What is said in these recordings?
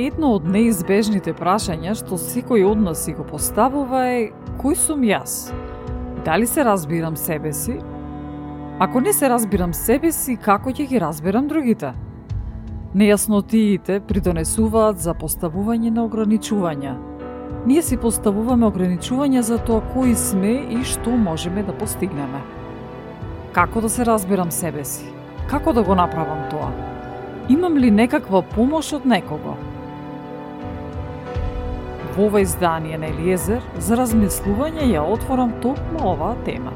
Едно од неизбежните прашања што секој од нас си го поставува е кој сум јас? Дали се разбирам себе си? Ако не се разбирам себе си, како ќе ги разберам другите? Нејаснотиите придонесуваат за поставување на ограничувања. Ние си поставуваме ограничувања за тоа кои сме и што можеме да постигнеме. Како да се разбирам себе си? Како да го направам тоа? Имам ли некаква помош од некого? Во ова издание на Елиезер за размислување ја отворам токму оваа тема.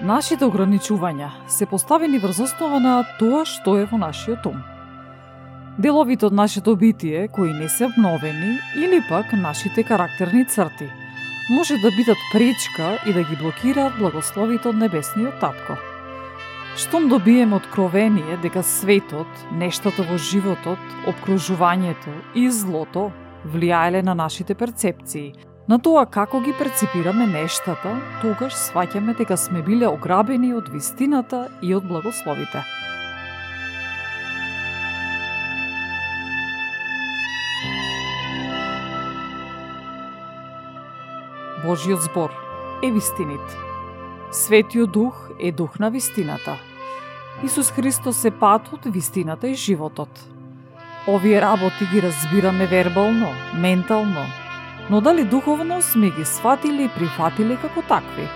Нашите ограничувања се поставени врз основа на тоа што е во нашиот ум. Деловите од нашето битие, кои не се обновени, или пак нашите карактерни црти, може да бидат пречка и да ги блокираат благословите од Небесниот Татко. Штом добиеме откровение дека светот, нештата во животот, обкружувањето и злото влијаеле на нашите перцепции, на тоа како ги перципираме нештата, тогаш сваќаме дека сме биле ограбени од вистината и од благословите. Божиот збор е вистинит. Светиот дух е дух на вистината. Исус Христос е патот, вистината и животот. Овие работи ги разбираме вербално, ментално, но дали духовно сме ги сватили и прифатили како такви?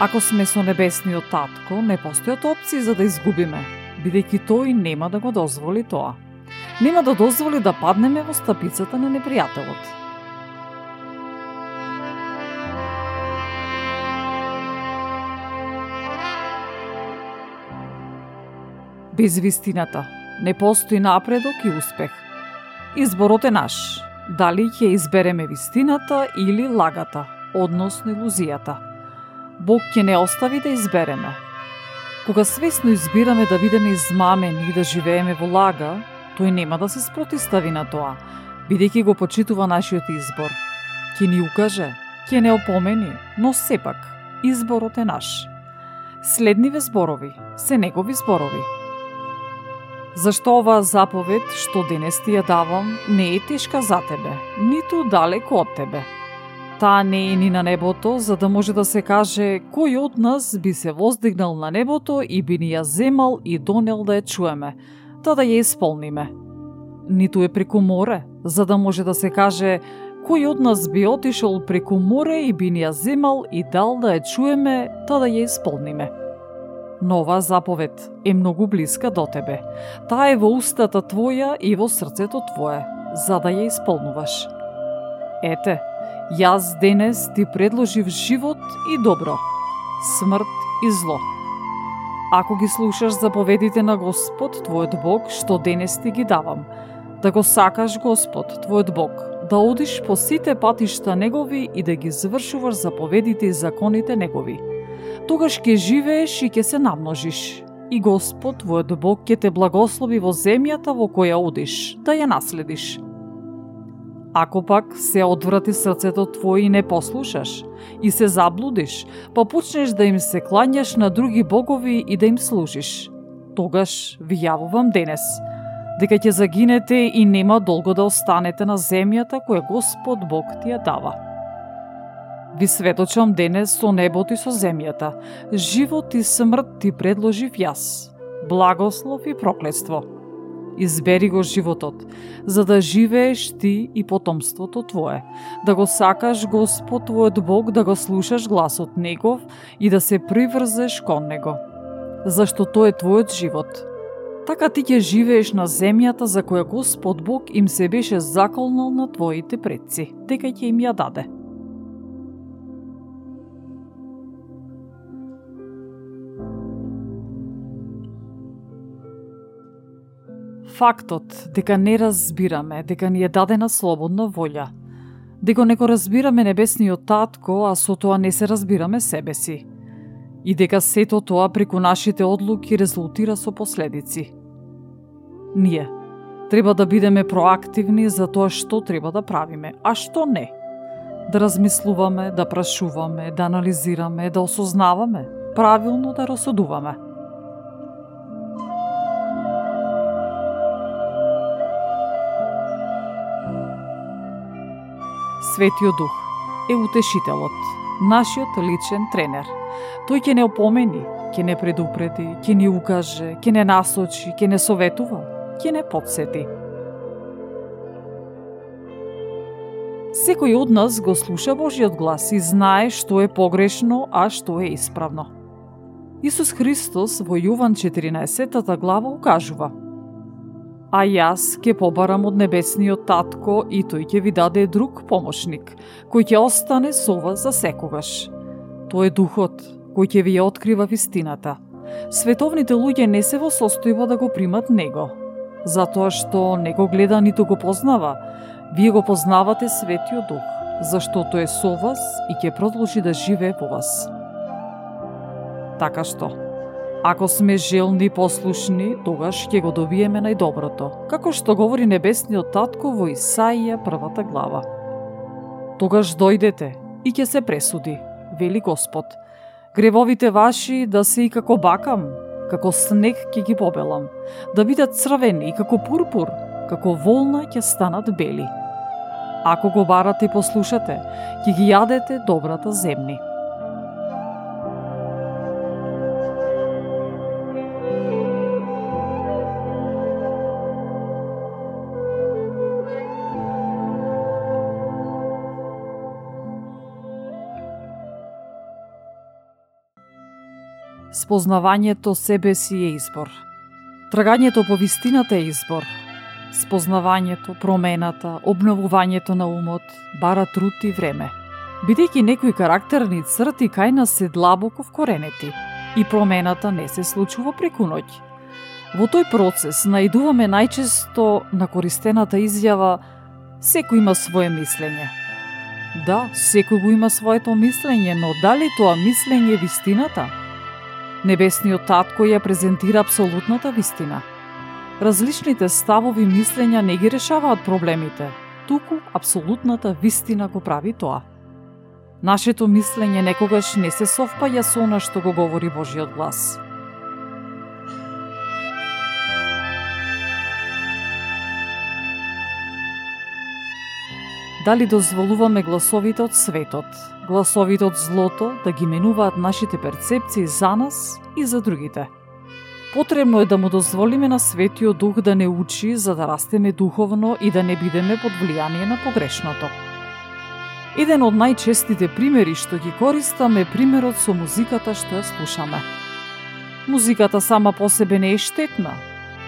Ако сме со небесниот татко, не постојат опции за да изгубиме, бидејќи тој нема да го дозволи тоа. Нема да дозволи да паднеме во стапицата на непријателот. Без вистината, не постои напредок и успех. Изборот е наш. Дали ќе избереме вистината или лагата, односно илузијата. Бог ќе не остави да избереме. Кога свесно избираме да бидеме измамени и да живееме во лага, тој нема да се спротистави на тоа, бидејќи го почитува нашиот избор. Ке ни укаже, ке не опомени, но сепак, изборот е наш. Следниве зборови се негови зборови. Зашто оваа заповед што денес ти ја давам не е тешка за тебе, ниту далеко од тебе. Таа не е ни на небото, за да може да се каже кој од нас би се воздигнал на небото и би ни ја земал и донел да ја чуеме, та да ја исполниме. Ниту е преку море, за да може да се каже кој од нас би отишол преку море и би ни ја земал и дал да ја чуеме, та да ја исполниме. Нова заповед е многу блиска до тебе. Таа е во устата твоја и во срцето твое, за да ја исполнуваш. Ете, јас денес ти предложив живот и добро, смрт и зло. Ако ги слушаш заповедите на Господ, твојот Бог, што денес ти ги давам, да го сакаш Господ, твојот Бог, да одиш по сите патишта Негови и да ги завршуваш заповедите и законите Негови. Тогаш ќе живееш и ќе се намножиш. И Господ, твојот Бог, ќе те благослови во земјата во која одиш, да ја наследиш. Ако пак се одврати срцето твое и не послушаш, и се заблудиш, па почнеш да им се клањаш на други богови и да им служиш, тогаш ви јавувам денес, дека ќе загинете и нема долго да останете на земјата која Господ Бог ти ја дава. Ви сведочам денес со небот и со земјата, живот и смрт ти предложив јас, благослов и проклетство – Избери го животот, за да живееш ти и потомството твое, да го сакаш Господ твојот Бог, да го слушаш гласот Негов и да се приврзеш кон Него. Зашто тој е твојот живот. Така ти ќе живееш на земјата за која Господ Бог им се беше заколнал на твоите предци, дека ќе им ја даде. Фактот дека не разбираме, дека ни е дадена слободна волја, дека не го разбираме небесниот татко, а со тоа не се разбираме себе си, и дека сето тоа преку нашите одлуки резултира со последици. Ние треба да бидеме проактивни за тоа што треба да правиме, а што не. Да размислуваме, да прашуваме, да анализираме, да осознаваме, правилно да расудуваме. Светиот Дух е утешителот, нашиот личен тренер. Тој ќе не опомени, ќе не предупреди, ќе ни укаже, ќе не насочи, ќе не советува, ќе не подсети. Секој од нас го слуша Божиот глас и знае што е погрешно, а што е исправно. Исус Христос во Јован 14 глава укажува – а јас ќе побарам од небесниот татко и тој ќе ви даде друг помошник, кој ќе остане со вас за секогаш. Тој е духот, кој ќе ви ја открива вистината. Световните луѓе не се во состојба да го примат него, затоа што не го гледа ниту го познава. Вие го познавате Светиот Дух, зашто тој е со вас и ќе продолжи да живее во вас. Така што, Ако сме желни и послушни, тогаш ќе го добиеме најдоброто, како што говори небесниот татко во Исаија првата глава. Тогаш дојдете и ќе се пресуди, вели Господ. Гревовите ваши да се и како бакам, како снег ќе ги побелам, да бидат црвени и како пурпур, како волна ќе станат бели. Ако го барате и послушате, ќе ги јадете добрата земни. Спознавањето себе си е избор. Трагањето по вистината е избор. Спознавањето, промената, обновувањето на умот бара труд и време. Бидејќи некои карактерни црти кај нас се длабоко вкоренети и промената не се случува преку ноќ. Во тој процес наидуваме најчесто на користената изјава секој има свое мислење. Да, секој го има своето мислење, но дали тоа мислење е вистината? Небесниот татко ја презентира апсолутната вистина. Различните ставови мислења не ги решаваат проблемите, туку апсолутната вистина го прави тоа. Нашето мислење некогаш не се совпаја со она што го говори Божиот глас. Дали дозволуваме гласовите од светот, гласовите од злото да ги менуваат нашите перцепции за нас и за другите? Потребно е да му дозволиме на Светиот Дух да не учи за да растеме духовно и да не бидеме под влијание на погрешното. Еден од најчестите примери што ги користам е примерот со музиката што ја слушаме. Музиката сама по себе не е штетна.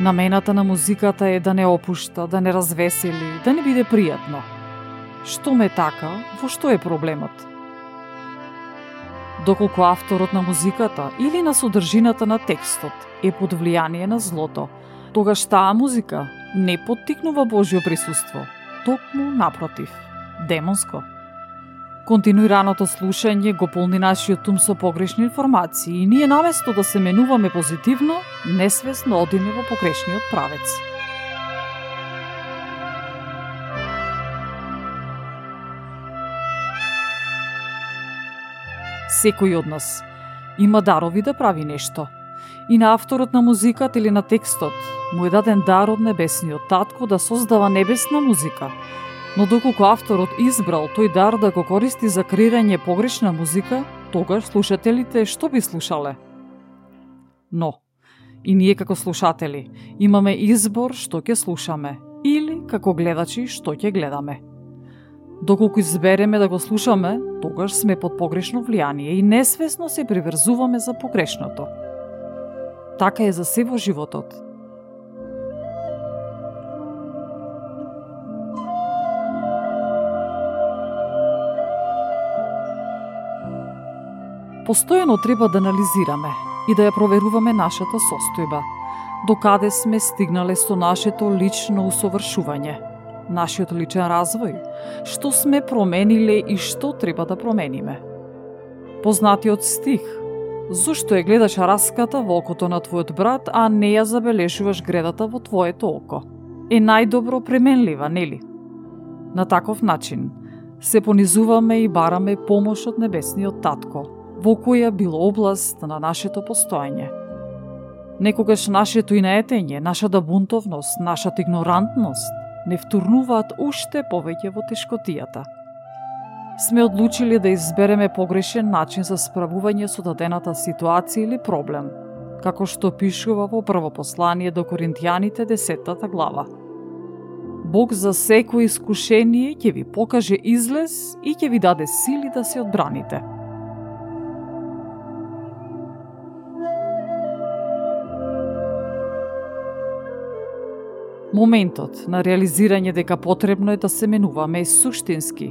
Намената на музиката е да не опушта, да не развесели, да не биде пријатно. Што ме така, во што е проблемот? Доколку авторот на музиката или на содржината на текстот е под влијание на злото, тогаш таа музика не поттикнува Божјо присуство, токму напротив, демонско. Континуираното слушање го полни нашиот ум со погрешни информации и ние наместо да се менуваме позитивно, несвесно одиме во погрешниот правец. Секој од нас има дарови да прави нешто. И на авторот на музиката или на текстот му е даден дар од небесниот татко да создава небесна музика – Но доколку авторот избрал тој дар да го користи за креирање погрешна музика, тогаш слушателите што би слушале? Но, и ние како слушатели имаме избор што ќе слушаме или како гледачи што ќе гледаме. Доколку избереме да го слушаме, тогаш сме под погрешно влијание и несвесно се приврзуваме за погрешното. Така е за се во животот. Постојано треба да анализираме и да ја проверуваме нашата состојба, докаде сме стигнале со нашето лично усовршување, нашиот личен развој, што сме промениле и што треба да промениме. Познатиот стих Зошто ја гледаш раската во окото на твојот брат, а не ја забележуваш гредата во твоето око? Е најдобро пременлива, нели? На таков начин се понизуваме и бараме помош од небесниот татко, во која било област на нашето постоење. Некогаш нашето инаетење, нашата бунтовност, нашата игнорантност не втурнуваат уште повеќе во тешкотијата. Сме одлучили да избереме погрешен начин за справување со дадената ситуација или проблем, како што пишува во прво послание до Коринтијаните 10 глава. Бог за секој искушение ќе ви покаже излез и ќе ви даде сили да се одбраните – Моментот на реализирање дека потребно е да се менуваме е суштински.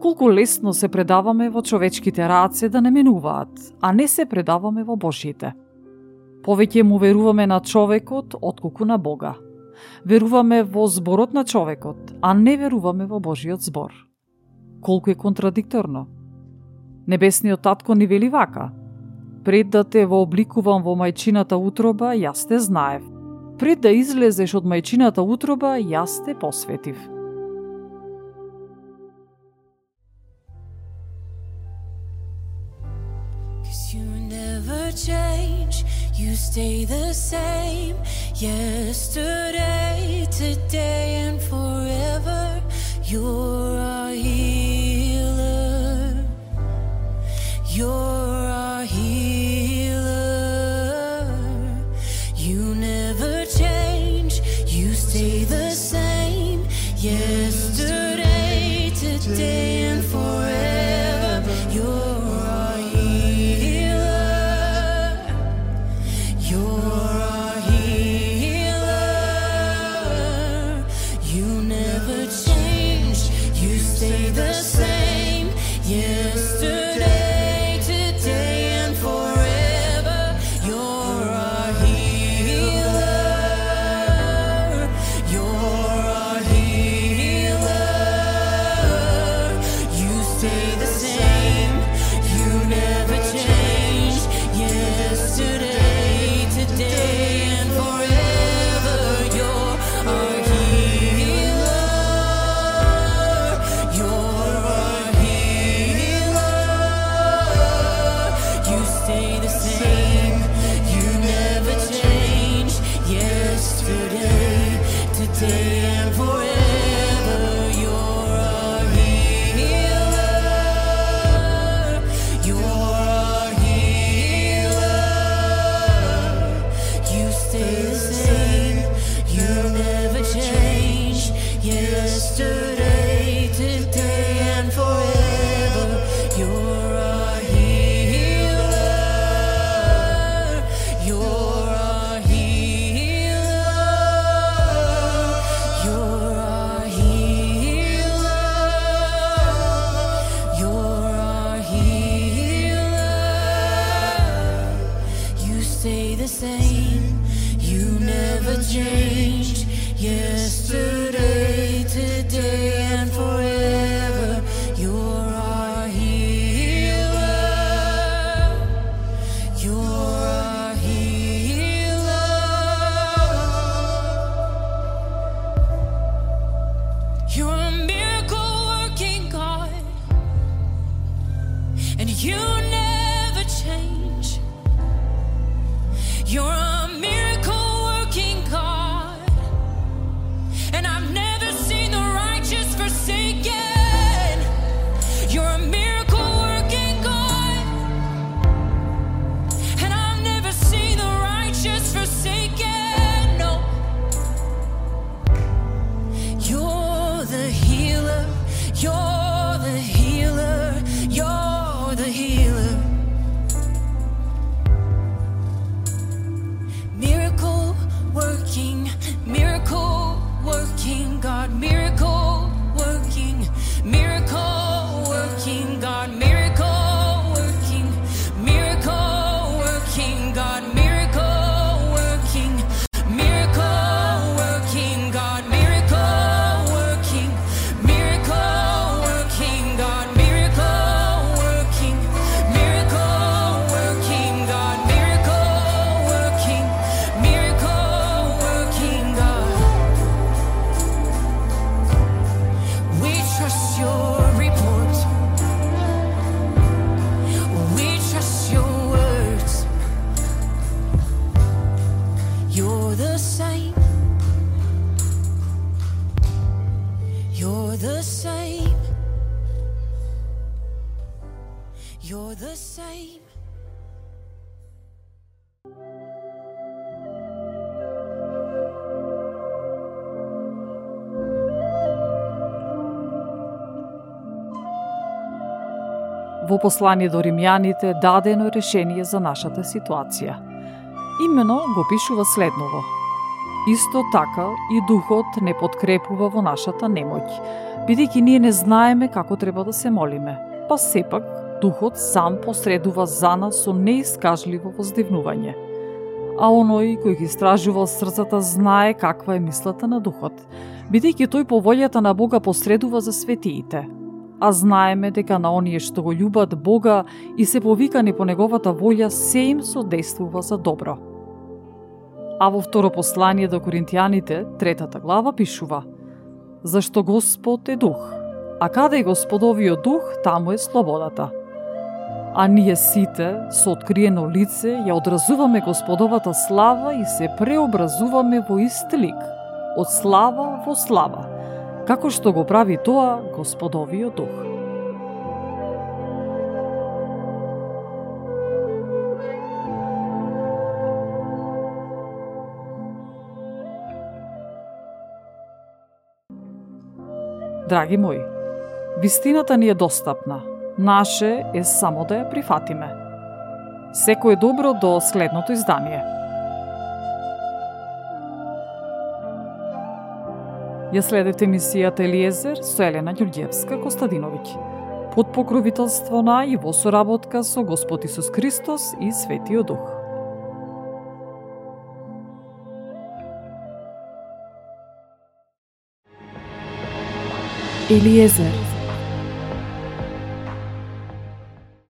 Колку лесно се предаваме во човечките раце да не менуваат, а не се предаваме во Божите. Повеќе му веруваме на човекот отколку на Бога. Веруваме во зборот на човекот, а не веруваме во Божиот збор. Колку е контрадикторно. Небесниот татко ни вели вака. Пред да те вообликувам во мајчината утроба, јас те знаев Пред да излезеш од мајчината утроба, јас те посветив. change, you stay the same yesterday, today, and forever. You're a healer. You're Во послание до римјаните дадено решение за нашата ситуација. Имено го пишува следново. Исто така и Духот не подкрепува во нашата немоќ, бидејќи ние не знаеме како треба да се молиме, па сепак Духот сам посредува за нас со неискажливо воздивнување. А оној кој ги истражува срцата знае каква е мислата на Духот, бидејќи тој по волјата на Бога посредува за светиите, а знаеме дека на оние што го љубат Бога и се повикани по неговата волја се им содействува за добро. А во второ послание до Коринтијаните, третата глава, пишува Зашто Господ е дух, а каде е Господовиот дух, таму е слободата. А ние сите, со откриено лице, ја одразуваме Господовата слава и се преобразуваме во ист лик, од слава во слава, како што го прави тоа Господовиот дух. Драги мои, вистината ни е достапна. Наше е само да ја прифатиме. Секој добро до следното издание. Ја следете емисијата Елиезер со Елена Ѓурѓевска Костадиновиќ под покровителство на и во соработка со Господ Исус Христос и Светиот Дух. Елиезер